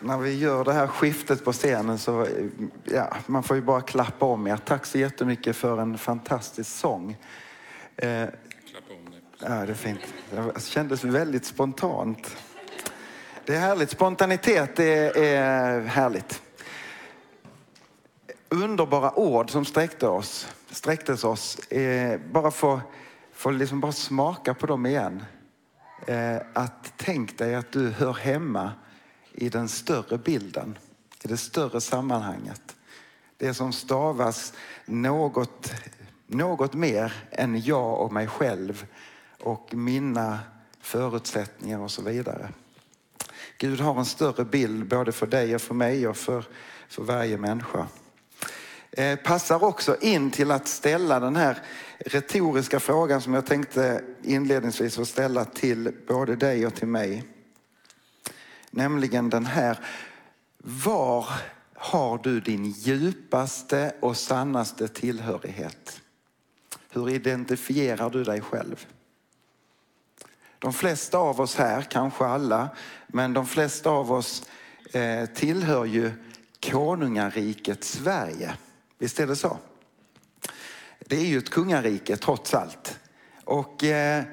När vi gör det här skiftet på scenen så ja, man får ju bara klappa om er. Tack så jättemycket för en fantastisk sång. Eh, ja, det är fint. Det kändes väldigt spontant. Det är härligt. Spontanitet det är härligt. Underbara ord som sträckte oss, sträcktes oss. Eh, bara få, få liksom bara smaka på dem igen. Eh, att tänk dig att du hör hemma i den större bilden, i det större sammanhanget. Det som stavas något, något mer än jag och mig själv och mina förutsättningar och så vidare. Gud har en större bild både för dig och för mig och för, för varje människa. Eh, passar också in till att ställa den här retoriska frågan som jag tänkte inledningsvis att ställa till både dig och till mig. Nämligen den här, var har du din djupaste och sannaste tillhörighet? Hur identifierar du dig själv? De flesta av oss här, kanske alla, men de flesta av oss eh, tillhör ju konungariket Sverige. Visst är det så? Det är ju ett kungarike trots allt. Och eh,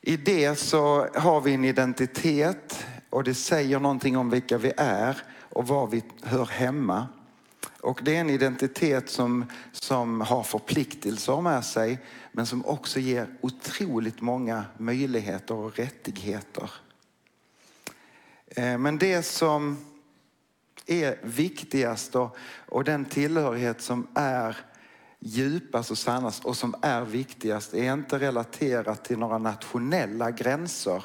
i det så har vi en identitet och det säger någonting om vilka vi är och var vi hör hemma. Och det är en identitet som, som har förpliktelser med sig men som också ger otroligt många möjligheter och rättigheter. Eh, men det som är viktigast och, och den tillhörighet som är djupast och sannast och som är viktigast är inte relaterat till några nationella gränser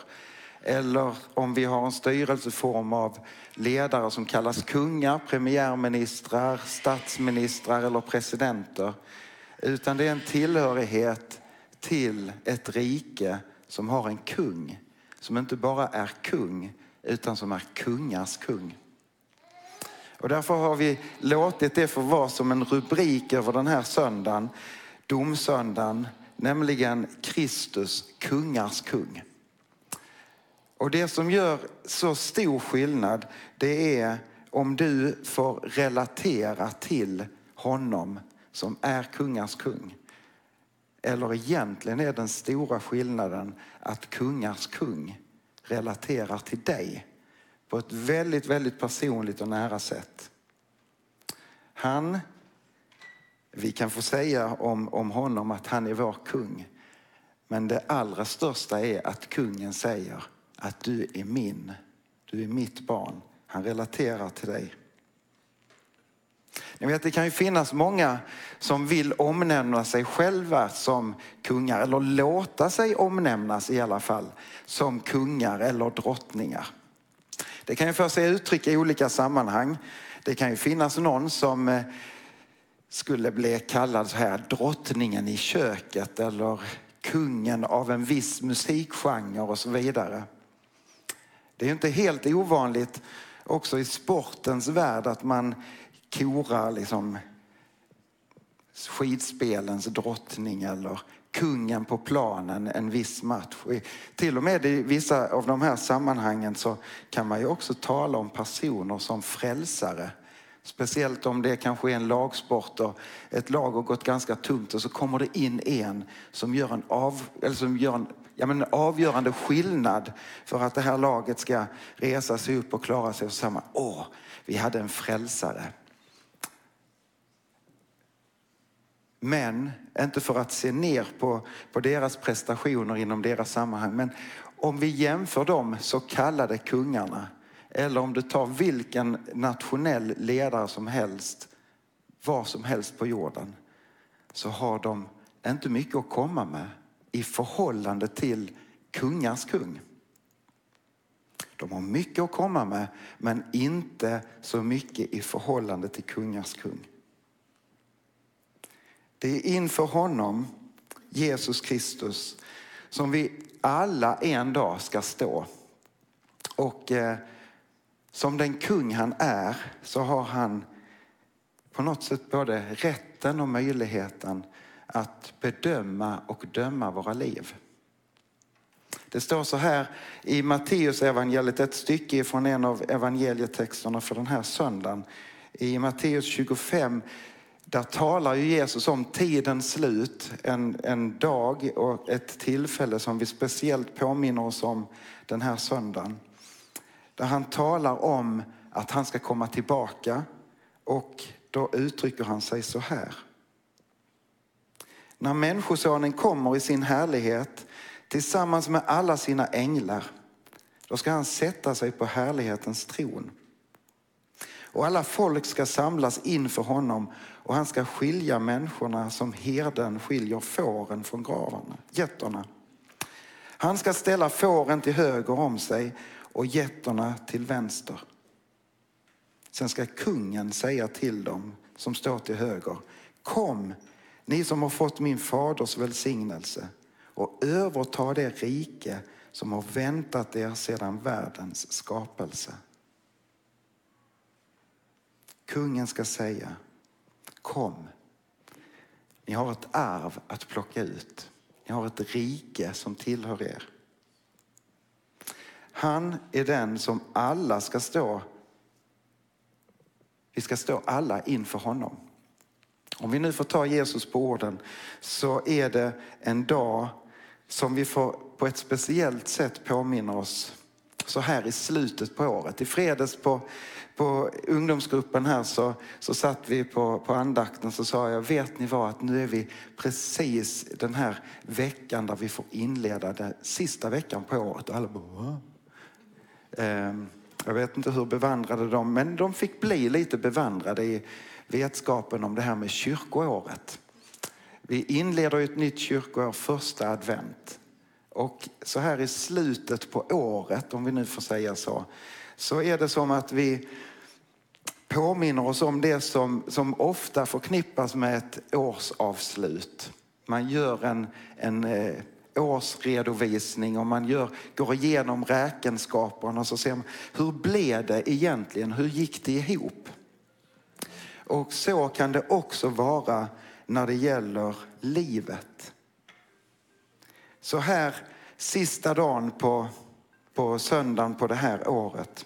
eller om vi har en styrelseform av ledare som kallas kungar, premiärministrar, statsministrar eller presidenter. Utan det är en tillhörighet till ett rike som har en kung. Som inte bara är kung utan som är kungars kung. Och därför har vi låtit det få vara som en rubrik över den här söndagen, domsöndagen, nämligen Kristus, kungars kung. Och det som gör så stor skillnad det är om du får relatera till honom som är kungars kung. Eller egentligen är den stora skillnaden att kungars kung relaterar till dig på ett väldigt, väldigt personligt och nära sätt. Han, vi kan få säga om, om honom att han är vår kung. Men det allra största är att kungen säger att du är min, du är mitt barn. Han relaterar till dig. Ni vet, det kan ju finnas många som vill omnämna sig själva som kungar, eller låta sig omnämnas i alla fall, som kungar eller drottningar. Det kan ju få sig uttryck i olika sammanhang. Det kan ju finnas någon som eh, skulle bli kallad så här drottningen i köket eller kungen av en viss musikgenre och så vidare. Det är inte helt ovanligt också i sportens värld att man korar liksom skidspelens drottning eller kungen på planen en viss match. Till och med i vissa av de här sammanhangen så kan man ju också tala om personer som frälsare. Speciellt om det kanske är en lagsport och ett lag har gått ganska tungt och så kommer det in en som gör en, av, eller som gör en ja, men avgörande skillnad för att det här laget ska resa sig upp och klara sig och samma. åh, vi hade en frälsare. Men, inte för att se ner på, på deras prestationer inom deras sammanhang, men om vi jämför de så kallade kungarna eller om du tar vilken nationell ledare som helst, var som helst på jorden, så har de inte mycket att komma med i förhållande till kungars kung. De har mycket att komma med, men inte så mycket i förhållande till kungars kung. Det är inför honom, Jesus Kristus, som vi alla en dag ska stå. Och eh, som den kung han är så har han på något sätt både rätten och möjligheten att bedöma och döma våra liv. Det står så här i Matteus evangeliet, ett stycke från en av evangelietexterna för den här söndagen. I Matteus 25, där talar ju Jesus om tidens slut, en, en dag och ett tillfälle som vi speciellt påminner oss om den här söndagen. Där han talar om att han ska komma tillbaka och då uttrycker han sig så här. När Människosonen kommer i sin härlighet tillsammans med alla sina änglar, då ska han sätta sig på härlighetens tron. Och alla folk ska samlas inför honom och han ska skilja människorna som herden skiljer fåren från gravarna, getterna. Han ska ställa fåren till höger om sig och getterna till vänster. Sen ska kungen säga till dem som står till höger, kom ni som har fått min faders välsignelse och överta det rike som har väntat er sedan världens skapelse. Kungen ska säga, kom. Ni har ett arv att plocka ut. Ni har ett rike som tillhör er. Han är den som alla ska stå. Vi ska stå alla inför honom. Om vi nu får ta Jesus på orden så är det en dag som vi får på ett speciellt sätt påminna oss så här i slutet på året. I fredags på, på ungdomsgruppen här så, så satt vi på, på andakten så sa jag, vet ni vad att nu är vi precis den här veckan där vi får inleda den sista veckan på året. Och alla bara, ehm, jag vet inte hur bevandrade de, men de fick bli lite bevandrade i vetskapen om det här med kyrkoåret. Vi inleder ett nytt kyrkoår första advent. Och så här i slutet på året, om vi nu får säga så, så är det som att vi påminner oss om det som, som ofta förknippas med ett årsavslut. Man gör en, en eh, årsredovisning och man gör, går igenom räkenskaperna och så ser man hur blev det egentligen? Hur gick det ihop? Och så kan det också vara när det gäller livet. Så här sista dagen på, på söndagen på det här året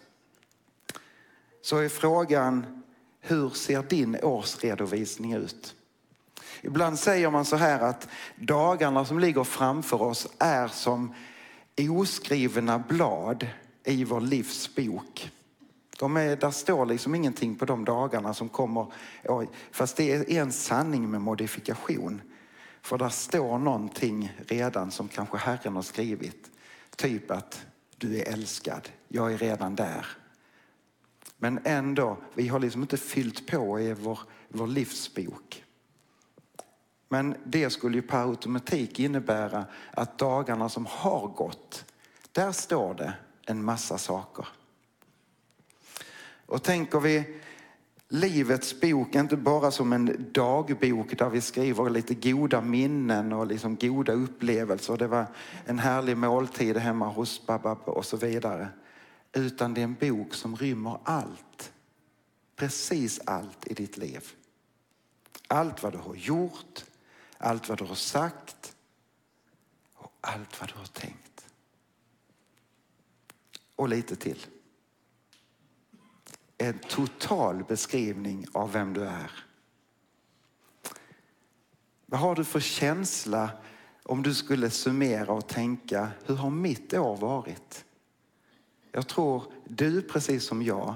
så är frågan hur ser din årsredovisning ut? Ibland säger man så här att dagarna som ligger framför oss är som oskrivna blad i vår livs bok. De är, där står liksom ingenting på de dagarna som kommer. Fast det är en sanning med modifikation. För där står någonting redan som kanske Herren har skrivit. Typ att du är älskad, jag är redan där. Men ändå, vi har liksom inte fyllt på i vår, vår livsbok. Men det skulle ju per automatik innebära att dagarna som har gått, där står det en massa saker. Och tänker vi livets bok inte bara som en dagbok där vi skriver lite goda minnen och liksom goda upplevelser. Det var en härlig måltid hemma hos Babab och så vidare. Utan det är en bok som rymmer allt. Precis allt i ditt liv. Allt vad du har gjort, allt vad du har sagt och allt vad du har tänkt. Och lite till en total beskrivning av vem du är. Vad har du för känsla om du skulle summera och tänka, hur har mitt år varit? Jag tror du, precis som jag,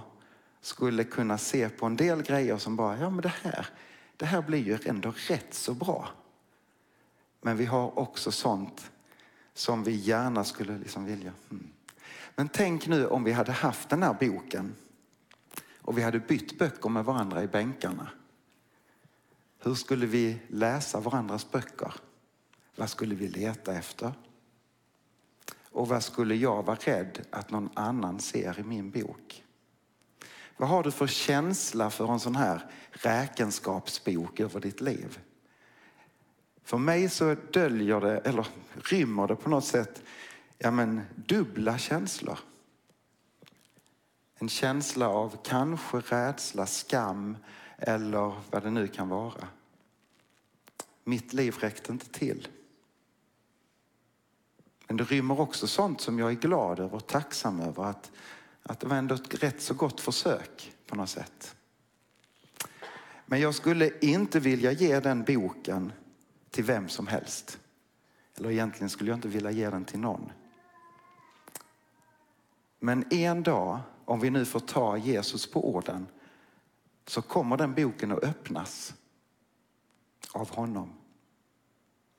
skulle kunna se på en del grejer som bara, ja men det här, det här blir ju ändå rätt så bra. Men vi har också sånt som vi gärna skulle liksom vilja. Hmm. Men tänk nu om vi hade haft den här boken och vi hade bytt böcker med varandra i bänkarna. Hur skulle vi läsa varandras böcker? Vad skulle vi leta efter? Och vad skulle jag vara rädd att någon annan ser i min bok? Vad har du för känsla för en sån här räkenskapsbok över ditt liv? För mig så döljer det, eller rymmer det på något sätt, ja men dubbla känslor. En känsla av kanske rädsla, skam eller vad det nu kan vara. Mitt liv räckte inte till. Men det rymmer också sånt som jag är glad över och tacksam över. Att, att det var ändå ett rätt så gott försök på något sätt. Men jag skulle inte vilja ge den boken till vem som helst. Eller egentligen skulle jag inte vilja ge den till någon. Men en dag, om vi nu får ta Jesus på orden, så kommer den boken att öppnas av honom.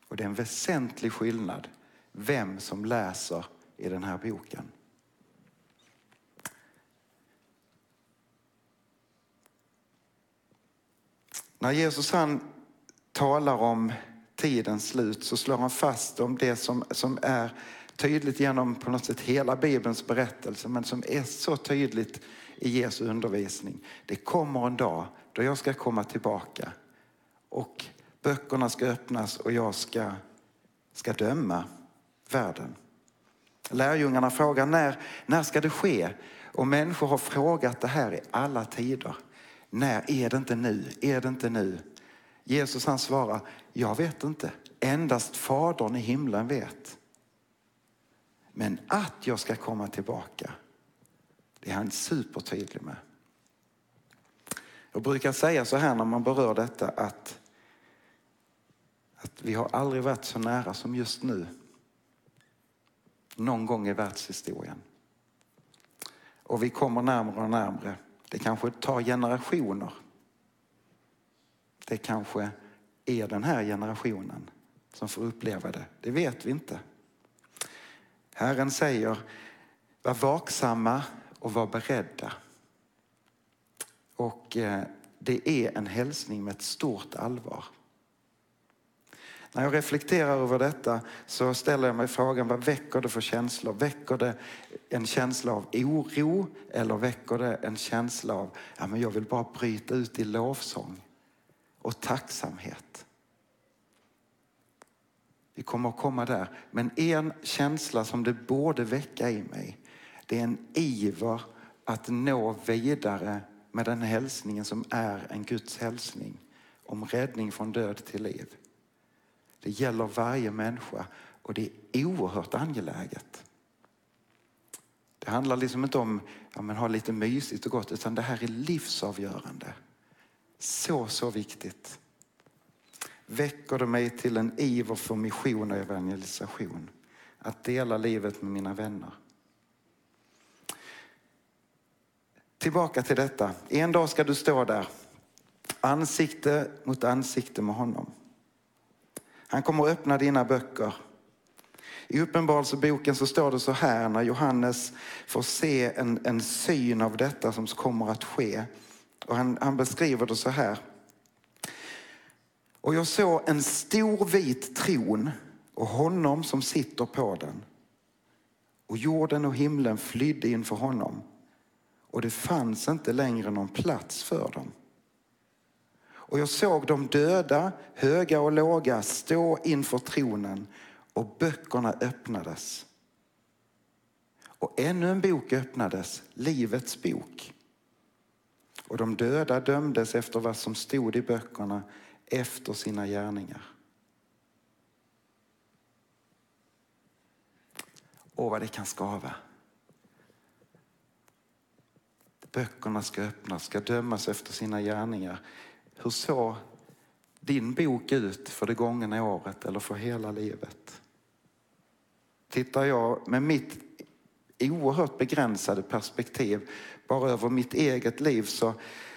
Och det är en väsentlig skillnad vem som läser i den här boken. När Jesus han talar om tidens slut så slår han fast om det som, som är tydligt genom på något sätt hela Bibelns berättelse men som är så tydligt i Jesu undervisning. Det kommer en dag då jag ska komma tillbaka och böckerna ska öppnas och jag ska, ska döma världen. Lärjungarna frågar när, när ska det ske? Och människor har frågat det här i alla tider. När är det inte nu? Är det inte nu? Jesus han svarar, jag vet inte. Endast Fadern i himlen vet. Men att jag ska komma tillbaka, det är han supertydlig med. Jag brukar säga så här när man berör detta att, att vi har aldrig varit så nära som just nu. Någon gång i världshistorien. Och vi kommer närmare och närmare. Det kanske tar generationer. Det kanske är den här generationen som får uppleva det. Det vet vi inte. Herren säger, var vaksamma och var beredda. Och eh, det är en hälsning med ett stort allvar. När jag reflekterar över detta så ställer jag mig frågan vad väcker det för känslor? Väcker det en känsla av oro eller väcker det en känsla av ja, men jag vill bara bryta ut i lovsång och tacksamhet? Vi kommer att komma där. Men en känsla som det borde väcka i mig det är en iver att nå vidare med den hälsningen som är en Guds hälsning om räddning från död till liv. Det gäller varje människa och det är oerhört angeläget. Det handlar liksom inte om att ha lite mysigt och gott utan det här är livsavgörande. Så, så viktigt. Väcker det mig till en iver för mission och evangelisation. Att dela livet med mina vänner. Tillbaka till detta. En dag ska du stå där, ansikte mot ansikte med honom. Han kommer att öppna dina böcker. I Uppenbarelseboken så står det så här när Johannes får se en, en syn av detta som kommer att ske. Och han, han beskriver det så här. Och jag såg en stor vit tron och honom som sitter på den. Och jorden och himlen flydde inför honom och det fanns inte längre någon plats för dem. Och jag såg de döda, höga och låga, stå inför tronen och böckerna öppnades. Och ännu en bok öppnades, Livets bok. Och de döda dömdes efter vad som stod i böckerna efter sina gärningar. Åh, vad det kan skava. Böckerna ska öppnas, ska dömas efter sina gärningar. Hur såg din bok ut för det gångna året eller för hela livet? Tittar jag med mitt oerhört begränsade perspektiv bara över mitt eget liv så,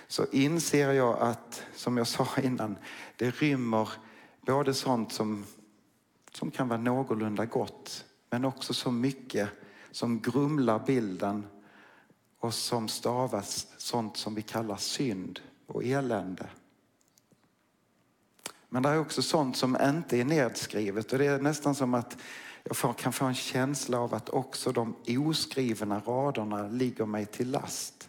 så inser jag att, som jag sa innan, det rymmer både sånt som, som kan vara någorlunda gott men också så mycket som grumlar bilden och som stavas sånt som vi kallar synd och elände. Men det är också sånt som inte är nedskrivet och det är nästan som att Jag kan få en känsla av att också de oskrivna raderna ligger mig till last.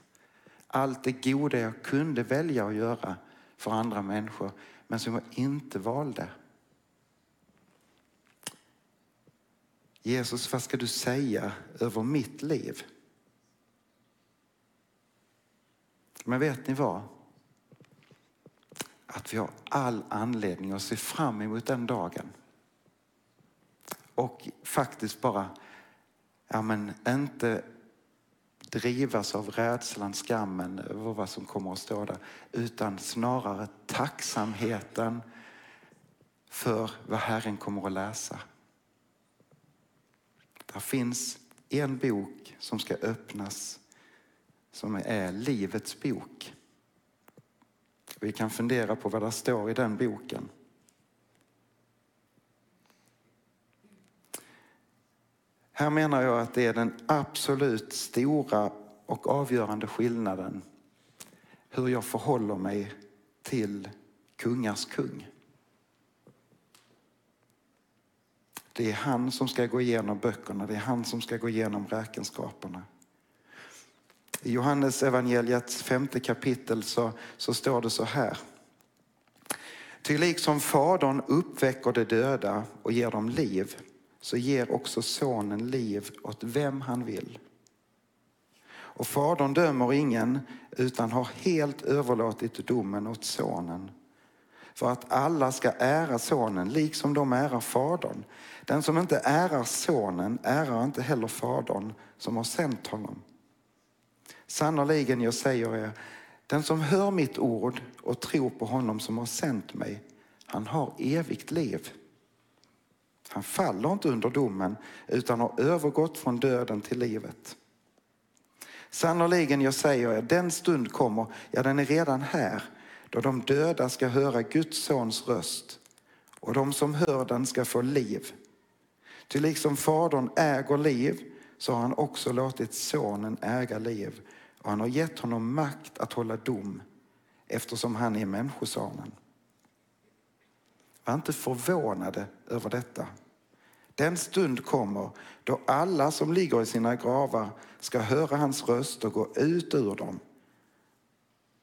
Allt det goda jag kunde välja att göra för andra människor men som jag inte valde. Jesus, vad ska du säga över mitt liv? Men vet ni vad? Att vi har all anledning att se fram emot den dagen. Och faktiskt bara, ja men inte drivas av rädslan, skammen över vad som kommer att stå där. Utan snarare tacksamheten för vad Herren kommer att läsa. Där finns en bok som ska öppnas som är Livets bok. Vi kan fundera på vad det står i den boken. Här menar jag att det är den absolut stora och avgörande skillnaden hur jag förhåller mig till kungars kung. Det är han som ska gå igenom böckerna, det är han som ska gå igenom räkenskaperna. I Johannes evangeliets femte kapitel så, så står det så här. Ty liksom Fadern uppväcker de döda och ger dem liv så ger också Sonen liv åt vem han vill. Och Fadern dömer ingen utan har helt överlåtit domen åt Sonen för att alla ska ära Sonen liksom de ärar Fadern. Den som inte ärar Sonen ärar inte heller Fadern som har sänt honom. Sannerligen, jag säger er, den som hör mitt ord och tror på honom som har sänt mig, han har evigt liv. Han faller inte under domen utan har övergått från döden till livet. Sannerligen, jag säger er, den stund kommer, ja den är redan här, då de döda ska höra Guds sons röst och de som hör den ska få liv. Ty liksom Fadern äger liv så har han också låtit Sonen äga liv och han har gett honom makt att hålla dom eftersom han är Människosonen. Var inte förvånade över detta. Den stund kommer då alla som ligger i sina gravar ska höra hans röst och gå ut ur dem.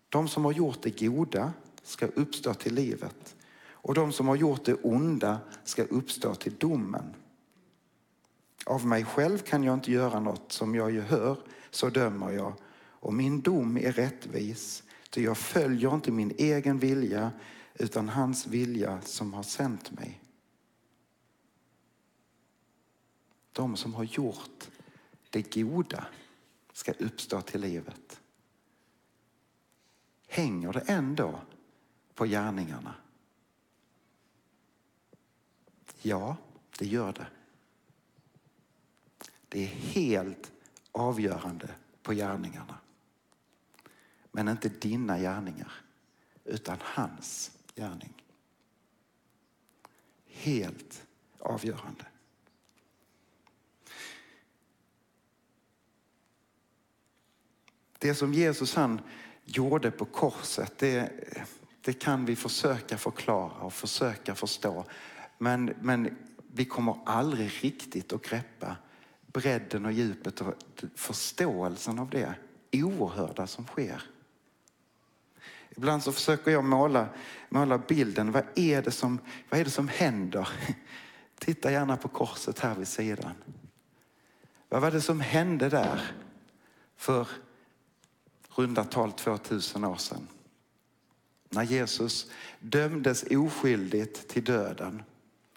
De som har gjort det goda ska uppstå till livet och de som har gjort det onda ska uppstå till domen. Av mig själv kan jag inte göra något som jag ju hör, så dömer jag och min dom är rättvis, ty jag följer inte min egen vilja utan hans vilja som har sänt mig. De som har gjort det goda ska uppstå till livet. Hänger det ändå på gärningarna? Ja, det gör det. Det är helt avgörande på gärningarna. Men inte dina gärningar, utan hans gärning. Helt avgörande. Det som Jesus han gjorde på korset, det, det kan vi försöka förklara och försöka förstå. Men, men vi kommer aldrig riktigt att greppa bredden och djupet och förståelsen av det oerhörda som sker. Ibland så försöker jag måla, måla bilden. Vad är, det som, vad är det som händer? Titta gärna på korset här vid sidan. Vad var det som hände där för runda tal 2000 år sedan? När Jesus dömdes oskyldigt till döden.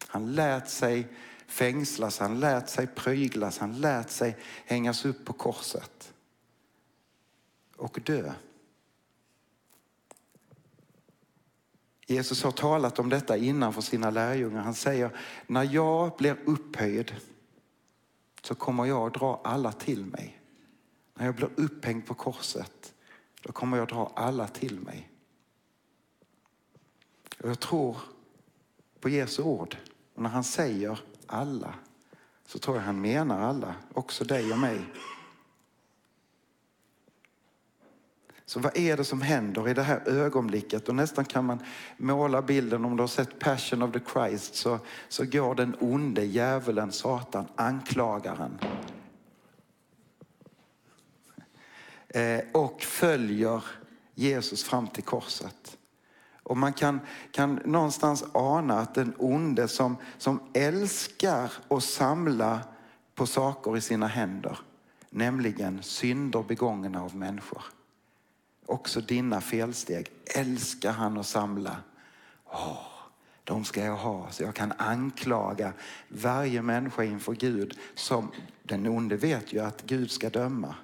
Han lät sig fängslas, han lät sig pryglas, han lät sig hängas upp på korset och dö. Jesus har talat om detta innan för sina lärjungar. Han säger, när jag blir upphöjd så kommer jag att dra alla till mig. När jag blir upphängd på korset, då kommer jag dra alla till mig. Och jag tror på Jesu ord. Och när han säger alla så tror jag han menar alla, också dig och mig. Så vad är det som händer i det här ögonblicket? Och nästan kan man måla bilden, om du har sett Passion of the Christ, så, så går den onde djävulen, Satan, anklagaren. Eh, Eh, och följer Jesus fram till korset. Och man kan, kan någonstans ana att den onde som, som älskar att samla på saker i sina händer, nämligen synder begångna av människor. Också dina felsteg älskar han att samla. Åh, de ska jag ha så jag kan anklaga varje människa inför Gud som den onde vet ju att Gud ska döma.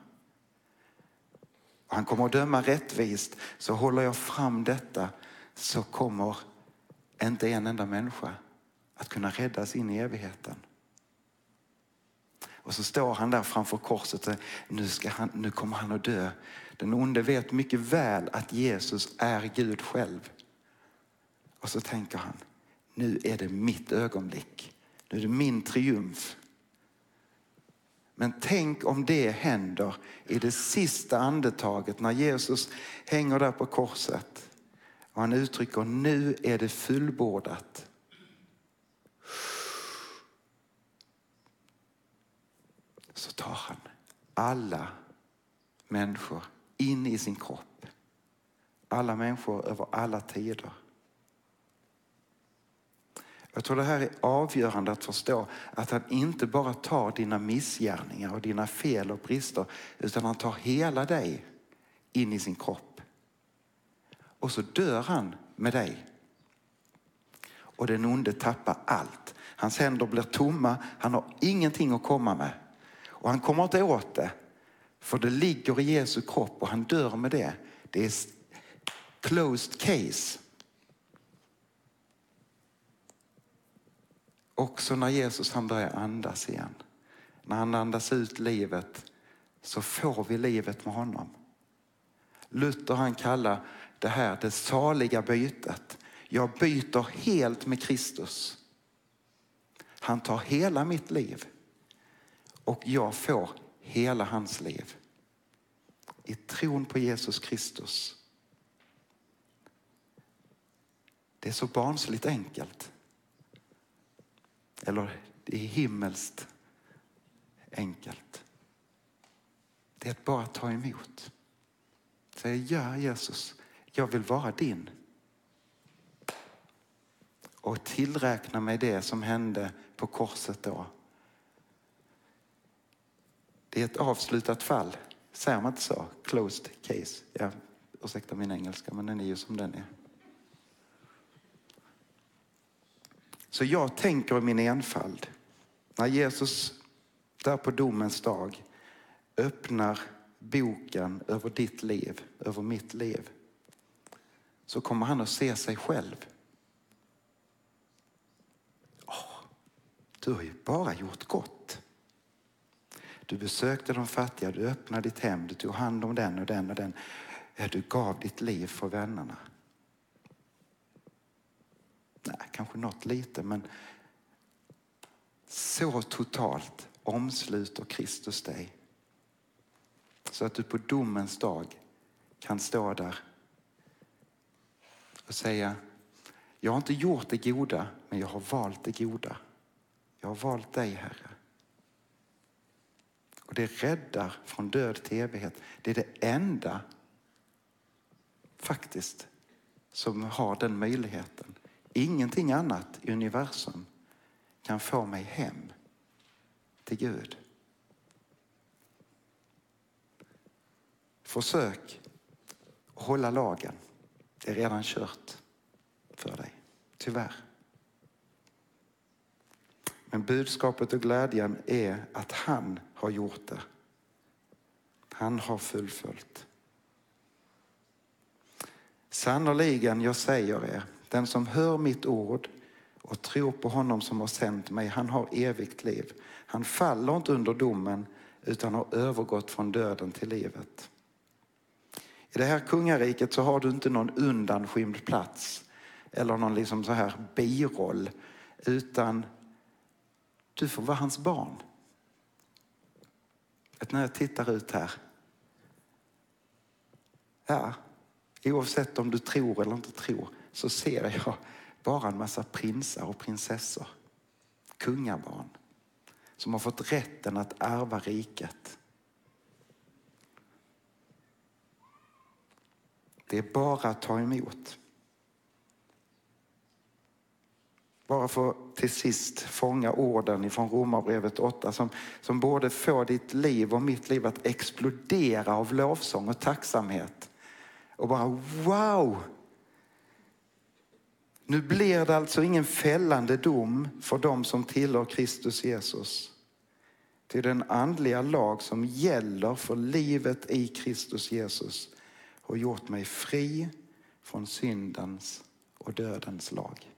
Han kommer att döma rättvist så håller jag fram detta så kommer inte en enda människa att kunna räddas in i evigheten. Och så står han där framför korset och nu, ska han, nu kommer han att dö. Den onde vet mycket väl att Jesus är Gud själv. Och så tänker han, nu är det mitt ögonblick. Nu är det min triumf. Men tänk om det händer i det sista andetaget när Jesus hänger där på korset. Och han uttrycker, nu är det fullbordat. Så tar han alla människor in i sin kropp. Alla människor över alla tider. Jag tror det här är avgörande att förstå att han inte bara tar dina missgärningar och dina fel och brister utan han tar hela dig in i sin kropp. Och så dör han med dig. Och den onde tappar allt. Hans händer blir tomma, han har ingenting att komma med. Och han kommer inte åt det, för det ligger i Jesu kropp och han dör med det. Det är closed case. Också när Jesus han börjar andas igen. När han andas ut livet så får vi livet med honom. Luther han kallar det här det saliga bytet. Jag byter helt med Kristus. Han tar hela mitt liv och jag får hela hans liv. I tron på Jesus Kristus. Det är så barnsligt enkelt. Eller det är himmelskt enkelt. Det är att bara ta emot. Säga ja Jesus, jag vill vara din. Och tillräkna mig det som hände på korset då. Det är ett avslutat fall. Säger man inte så? Closed case. Ja, ursäkta min engelska, men den är ju som den är. Så jag tänker i min enfald, när Jesus där på domens dag öppnar boken över ditt liv, över mitt liv, så kommer han att se sig själv. Oh, du har ju bara gjort gott. Du besökte de fattiga, du öppnade ditt hem, du tog hand om den och den och den. Du gav ditt liv för vännerna. Nej, kanske något lite, men så totalt omsluter Kristus dig. Så att du på domens dag kan stå där och säga, jag har inte gjort det goda, men jag har valt det goda. Jag har valt dig, Herre. Och det räddar från död till evighet. Det är det enda faktiskt som har den möjligheten. Ingenting annat i universum kan få mig hem till Gud. Försök hålla lagen. Det är redan kört för dig, tyvärr. Men budskapet och glädjen är att han har gjort det. Han har fullföljt. Sannerligen, jag säger er, den som hör mitt ord och tror på honom som har sänt mig, han har evigt liv. Han faller inte under domen utan har övergått från döden till livet. I det här kungariket så har du inte någon undanskymd plats eller någon liksom så här biroll utan du får vara hans barn. Att när jag tittar ut här Ja, oavsett om du tror eller inte tror så ser jag bara en massa prinsar och prinsessor. Kungabarn som har fått rätten att ärva riket. Det är bara att ta emot. Bara för att till sist fånga orden från Romarbrevet 8 som, som både får ditt liv och mitt liv att explodera av lovsång och tacksamhet. Och bara wow! Nu blir det alltså ingen fällande dom för dem som tillhör Kristus Jesus. Till den andliga lag som gäller för livet i Kristus Jesus har gjort mig fri från syndens och dödens lag.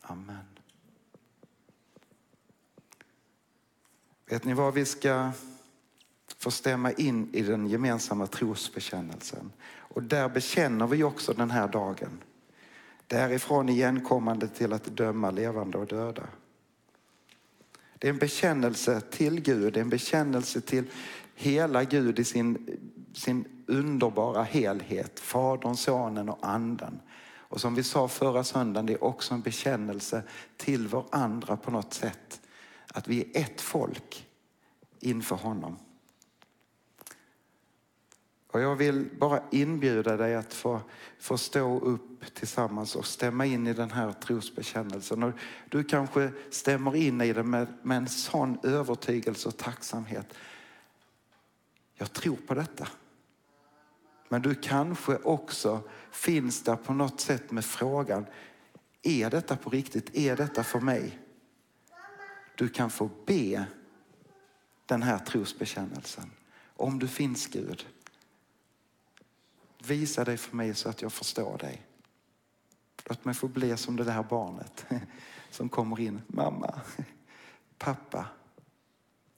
Amen. Vet ni vad vi ska få stämma in i den gemensamma trosbekännelsen? Och där bekänner vi också den här dagen. Därifrån igenkommande till att döma levande och döda. Det är en bekännelse till Gud, det är en bekännelse till hela Gud i sin, sin underbara helhet. Fadern, Sonen och Anden. Och som vi sa förra söndagen, det är också en bekännelse till varandra på något sätt. Att vi är ett folk inför honom. Och jag vill bara inbjuda dig att få, få stå upp tillsammans och stämma in i den här trosbekännelsen. Och du kanske stämmer in i den med, med en sån övertygelse och tacksamhet. Jag tror på detta. Men du kanske också finns där på något sätt med frågan, är detta på riktigt? Är detta för mig? Du kan få be den här trosbekännelsen. Om du finns Gud, visa dig för mig så att jag förstår dig. Låt mig få bli som det där barnet som kommer in. Mamma, pappa,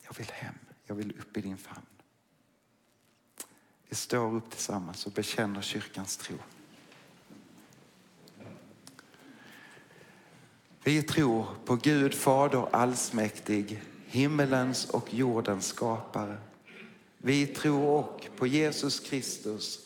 jag vill hem. Jag vill upp i din famn. Vi står upp tillsammans och bekänner kyrkans tro. Vi tror på Gud Fader allsmäktig, himmelens och jordens skapare. Vi tror också på Jesus Kristus,